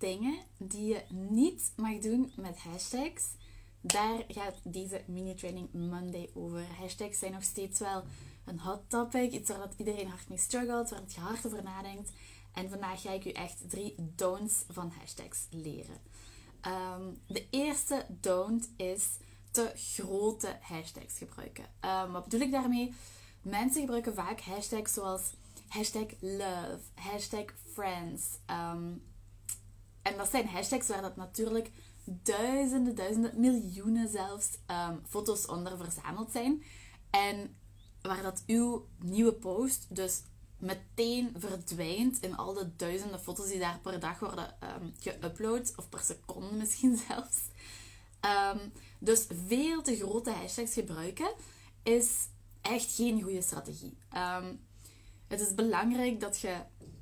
dingen die je niet mag doen met hashtags. Daar gaat deze mini-training Monday over. Hashtags zijn nog steeds wel een hot topic. Iets waar dat iedereen hard mee struggelt, waar je hard over nadenkt. En vandaag ga ik u echt drie don'ts van hashtags leren. Ehm, de eerste don't is te grote hashtags gebruiken. Um, wat bedoel ik daarmee? Mensen gebruiken vaak hashtags zoals hashtag love, hashtag friends. Ehm, en dat zijn hashtags waar dat natuurlijk duizenden, duizenden, miljoenen zelfs foto's onder verzameld zijn. En waar dat uw nieuwe post dus meteen verdwijnt in al de duizenden foto's die daar per dag worden um, geüpload, of per seconde misschien zelfs. Ehm, dus veel te grote hashtags gebruiken is echt geen goede strategie. Ehm, het is belangrijk dat je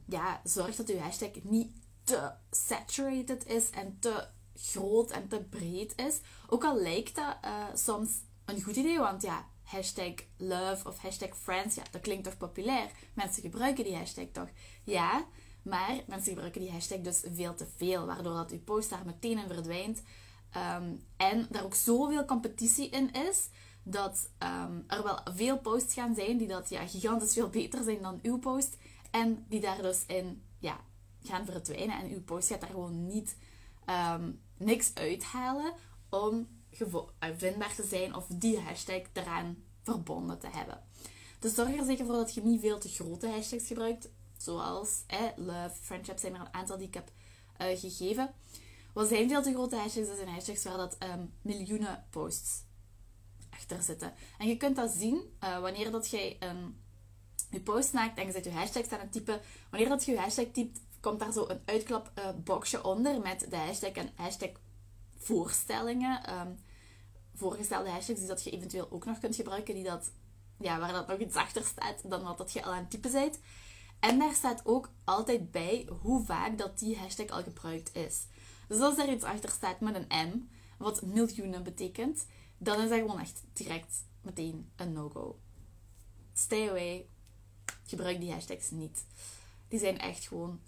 ja, zorgt dat je hashtag niet te saturated is en te groot en te breed is. Ook al lijkt dat uh, soms een goed idee, want ja, hashtag love of hashtag friends, ja, dat klinkt toch populair? Mensen gebruiken die hashtag toch? Ja, maar mensen gebruiken die hashtag dus veel te veel, waardoor dat je post daar meteen in verdwijnt. Ehm, en daar ook zoveel competitie in is, dat um, er wel veel posts gaan zijn die dat ja, gigantisch veel beter zijn dan uw post. En die daar dus in ja, gaan verdwijnen. En uw post gaat daar gewoon niet um, niks uithalen om eh, vindbaar te zijn of die hashtag eraan verbonden te hebben. Dus zorg er zeker voor dat je niet veel te grote hashtags gebruikt, zoals eh, love, friendship zijn er een aantal die ik heb uh, gegeven. Wat zijn veel te grote hashtags? Dat zijn hashtags waar dat um, miljoenen posts achter zitten. En je kunt dat zien uh, wanneer dat jij een, je post maakt en je zet je hashtags aan het typen. Wanneer dat je je hashtag typt, komt daar zo een uitklapboxje onder met de hashtag en hashtag voorstellingen. Um, voorgestelde hashtags die dat je eventueel ook nog kunt gebruiken, die dat, ja, waar dat nog iets achter staat dan wat dat je al aan het typen bent. En daar staat ook altijd bij hoe vaak dat die hashtag al gebruikt is. Dus als er iets achter staat met een M, wat miljoenen betekent, dan is dat gewoon echt direct meteen een no-go. Stay away. Gebruik die hashtags niet. Die zijn echt gewoon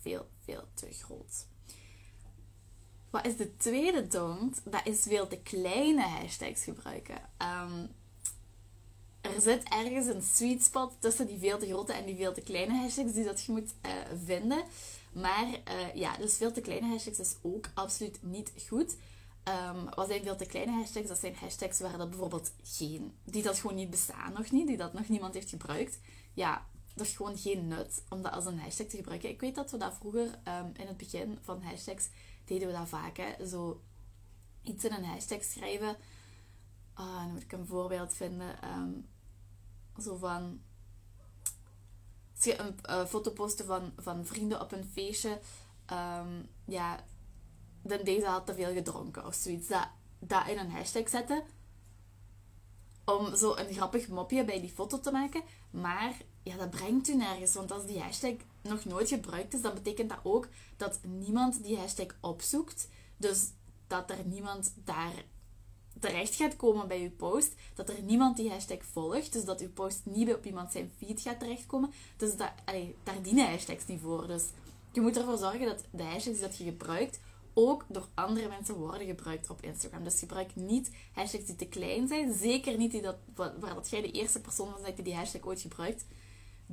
veel, veel, te groot. Wat is de tweede don't? Dat is veel te kleine hashtags gebruiken. Um, er zit ergens een sweet spot tussen die veel te grote en die veel te kleine hashtags die dat je moet uh, vinden. Maar uh, ja, dus veel te kleine hashtags is ook absoluut niet goed. Um, wat zijn veel te kleine hashtags? Dat zijn hashtags waar dat bijvoorbeeld geen, die dat gewoon niet bestaan nog niet, die dat nog niemand heeft gebruikt. Ja, dat is gewoon geen nut om dat als een hashtag te gebruiken. Ik weet dat we dat vroeger um, in het begin van hashtags deden we dat vaak. Hè? Zo iets in een hashtag schrijven. Uh, dan moet ik een voorbeeld vinden. Um, zo van... Een uh, foto posten van, van vrienden op een feestje. Um, ja, dan deze had te veel gedronken of zoiets. Dat, dat in een hashtag zetten. Om zo een grappig mopje bij die foto te maken. Maar ja, dat brengt u nergens. Want als die hashtag nog nooit gebruikt is, dan betekent dat ook dat niemand die hashtag opzoekt. Dus dat er niemand daar terecht gaat komen bij uw post. Dat er niemand die hashtag volgt. Dus dat uw post niet op iemand zijn feed gaat terechtkomen. Dus dat, allee, daar dienen hashtags niet voor. Dus je moet ervoor zorgen dat de hashtags dat je gebruikt ook door andere mensen worden gebruikt op Instagram. Dus gebruik niet hashtags die te klein zijn. Zeker niet die dat, waar dat jij de eerste persoon van bent die die hashtag ooit gebruikt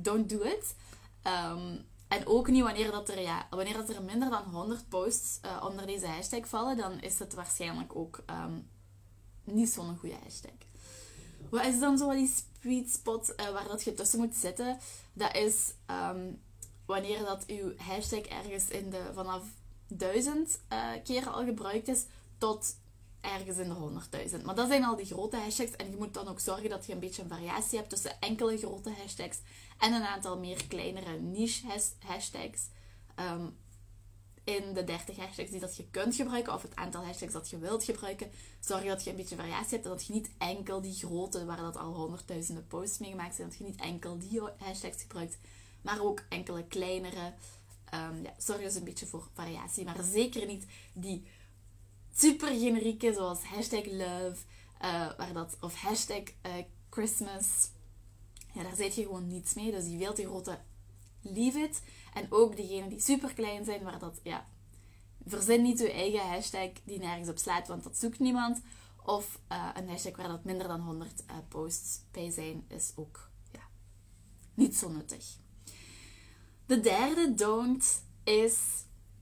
don't do it. Ehm, en ook niet wanneer, dat er, ja, wanneer dat er minder dan 100 posts uh, onder deze hashtag vallen, dan is het waarschijnlijk ook um, niet zo'n goede hashtag. Wat is dan zo die sweet spot uh, waar dat je tussen moet zitten? Dat is um, wanneer dat uw hashtag ergens in de, vanaf 1000 uh, eh, keer al gebruikt is tot ergens in de 100.000. Maar dat zijn al die grote hashtags. En je moet dan ook zorgen dat je een beetje variatie hebt tussen enkele grote hashtags en een aantal meer kleinere niche hashtags. Ehm, in de 30 hashtags die dat je kunt gebruiken, of het aantal hashtags dat je wilt gebruiken, zorg dat je een beetje variatie hebt en dat je niet enkel die grote, waar dat al honderdduizenden posts mee gemaakt zijn, dat je niet enkel die hashtags gebruikt, maar ook enkele kleinere. Um, ja, zorg dus een beetje voor variatie, maar zeker niet die super generieke, zoals hashtag love, uh, waar dat, of hashtag uh, Christmas. Ja, daar zit je gewoon niets mee. Dus die veel te grote leave it. En ook diegenen die super klein zijn, waar dat, ja, verzin niet je eigen hashtag die nergens op slaat, want dat zoekt niemand. Of uh, een hashtag waar dat minder dan 100 uh, posts bij zijn, is ook ja, niet zo nuttig. De derde don't is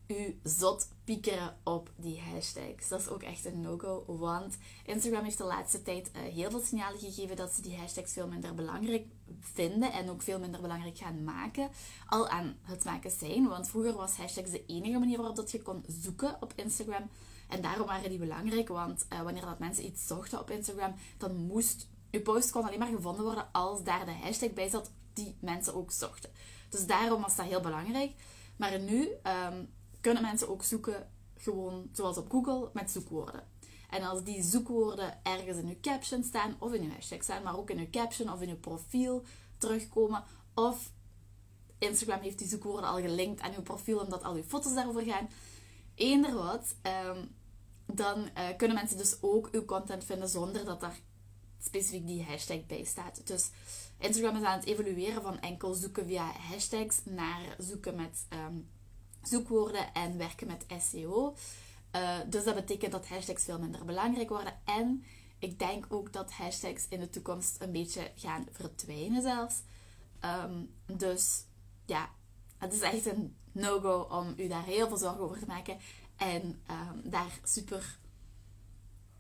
u zot piekeren op die hashtags. Dat is ook echt een no-go, want Instagram heeft de laatste tijd uh, heel veel signalen gegeven dat ze die hashtags veel minder belangrijk vinden en ook veel minder belangrijk gaan maken. Al aan het maken zijn, want vroeger was hashtags de enige manier waarop dat je kon zoeken op Instagram. En daarom waren die belangrijk, want uh, wanneer dat mensen iets zochten op Instagram, dan moest je post kon alleen maar gevonden worden als daar de hashtag bij zat die mensen ook zochten. Dus daarom was dat heel belangrijk. Maar nu um, kunnen mensen ook zoeken, gewoon zoals op Google, met zoekwoorden. En als die zoekwoorden ergens in je caption staan, of in je hashtag staan, maar ook in je caption of in je profiel terugkomen, of Instagram heeft die zoekwoorden al gelinkt aan je profiel omdat al je foto's daarover gaan, eender wat, ehm, dan uh, kunnen mensen dus ook uw content vinden zonder dat daar specifiek die hashtag bij staat. Dus Instagram is aan het evolueren van enkel zoeken via hashtags naar zoeken met um, zoekwoorden en werken met SEO. Uh, dus dat betekent dat hashtags veel minder belangrijk worden. En ik denk ook dat hashtags in de toekomst een beetje gaan verdwijnen zelfs. Um, dus ja, het is echt een no-go om u daar heel veel zorgen over te maken. En um, daar super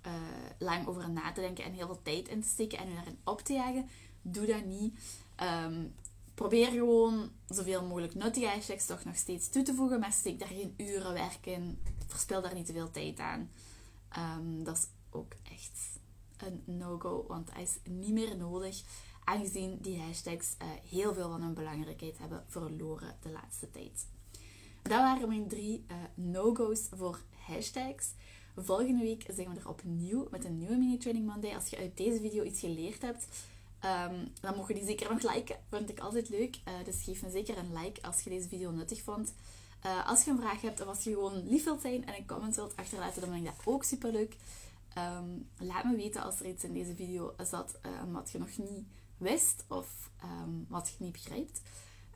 uh, lang over na te denken en heel veel tijd in te steken en u daarin op te jagen. Doe dat niet. Um, probeer gewoon zoveel mogelijk nuttige hashtags toch nog steeds toe te voegen, maar steek daar geen uren werk in. Verspil daar niet te veel tijd aan. Um, dat is ook echt een no-go, want dat is niet meer nodig, aangezien die hashtags uh, heel veel van hun belangrijkheid hebben verloren de laatste tijd. Dat waren mijn drie uh, no-go's voor hashtags. Volgende week zijn we er opnieuw met een nieuwe mini-training Monday. Als je uit deze video iets geleerd hebt, Um, dan mogen die zeker nog liken. Vind ik altijd leuk. Uh, dus geef me zeker een like als je deze video nuttig vond. Uh, als je een vraag hebt of als je gewoon lief wilt zijn en een comment wilt achterlaten, dan vind ik dat ook super leuk. Um, laat me weten als er iets in deze video zat um, wat je nog niet wist of wat je niet begrijpt.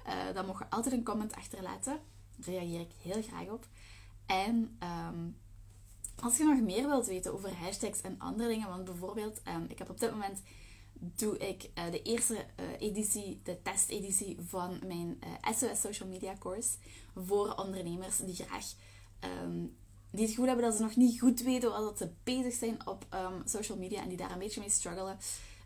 Uh, dan mag je altijd een comment achterlaten. Daar reageer ik heel graag op. En als je nog meer wilt weten over hashtags en andere dingen, want bijvoorbeeld, ik heb op dit moment doe ik uh, de eerste uh, editie, de testeditie van mijn uh, eh, SOS Social Media course voor ondernemers die graag um, die het gevoel hebben dat ze nog niet goed weten wat ze bezig zijn op um, social media en die daar een beetje mee struggelen.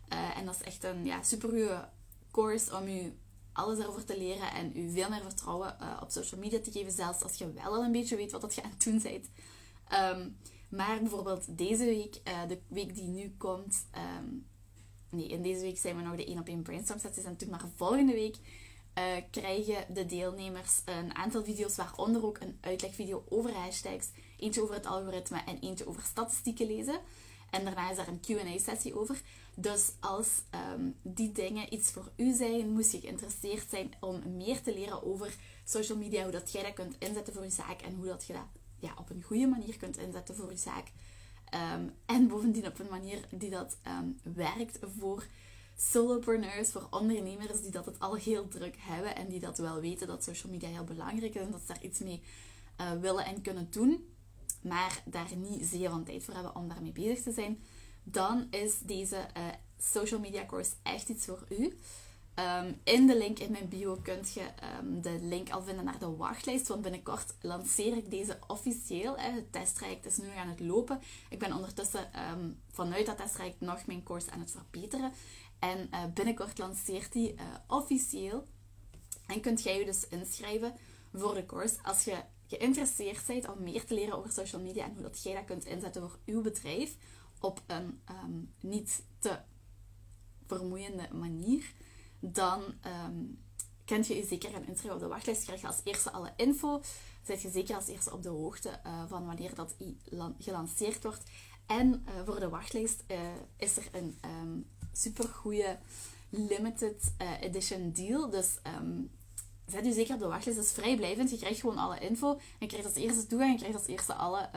en dat is echt een ja, super goede course om u alles erover te leren en u veel meer vertrouwen op social media te geven, zelfs als je wel al een beetje weet wat dat je aan het doen bent. Um, maar bijvoorbeeld deze week, de week die nu komt, nee, in deze week zijn we nog de 1 op 1 brainstorm sessies en toen maar volgende week uh, krijgen de deelnemers een aantal video's, waaronder ook een uitlegvideo over hashtags, eentje over het algoritme en eentje over statistieken lezen. En daarna is er een Q&A-sessie over. Dus als um, die dingen iets voor u zijn, moest je geïnteresseerd zijn om meer te leren over social media, hoe dat jij dat kunt inzetten voor je zaak en hoe dat je dat ja, op een goede manier kunt inzetten voor je zaak. Um, en bovendien op een manier die dat um, werkt voor solopreneurs, voor ondernemers die dat het al heel druk hebben en die dat wel weten dat social media heel belangrijk is en dat ze daar iets mee uh, willen en kunnen doen, maar daar niet zeer van tijd voor hebben om daarmee bezig te zijn, dan is deze uh, social media course echt iets voor u. Um, in de link in mijn bio kunt je um, de link al vinden naar de wachtlijst. Want binnenkort lanceer ik deze officieel. Hè. Het testtraject is nu aan het lopen. Ik ben ondertussen um, vanuit dat testtraject nog mijn course aan het verbeteren. En uh, binnenkort lanceert die uh, officieel. En kunt jij je dus inschrijven voor de course als je geïnteresseerd bent om meer te leren over social media en hoe dat jij dat kunt inzetten voor uw bedrijf op een niet te vermoeiende manier dan um, kunt je je zeker gaan inschrijven op de wachtlijst. Krijg je als eerste alle info. Zet je zeker als eerste op de hoogte uh, van wanneer dat gelanceerd wordt. En uh, voor de wachtlijst uh, is er een um, super goede limited edition deal. Dus um, zet je zeker op de wachtlijst. Dat is vrijblijvend. Je krijgt gewoon alle info. Je krijgt als eerste toegang. Je krijgt als eerste alle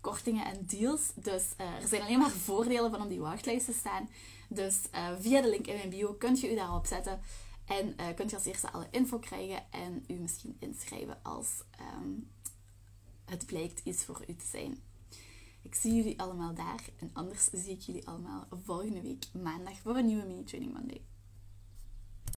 kortingen en deals. Dus er zijn alleen maar voordelen van op die wachtlijst te staan. Dus uh, via de link in mijn bio kunt je u daarop zetten. En uh, kunt je als eerste alle info krijgen en u misschien inschrijven als um, het blijkt iets voor u te zijn. Ik zie jullie allemaal daar en anders zie ik jullie allemaal volgende week maandag voor een nieuwe Mini Training Monday.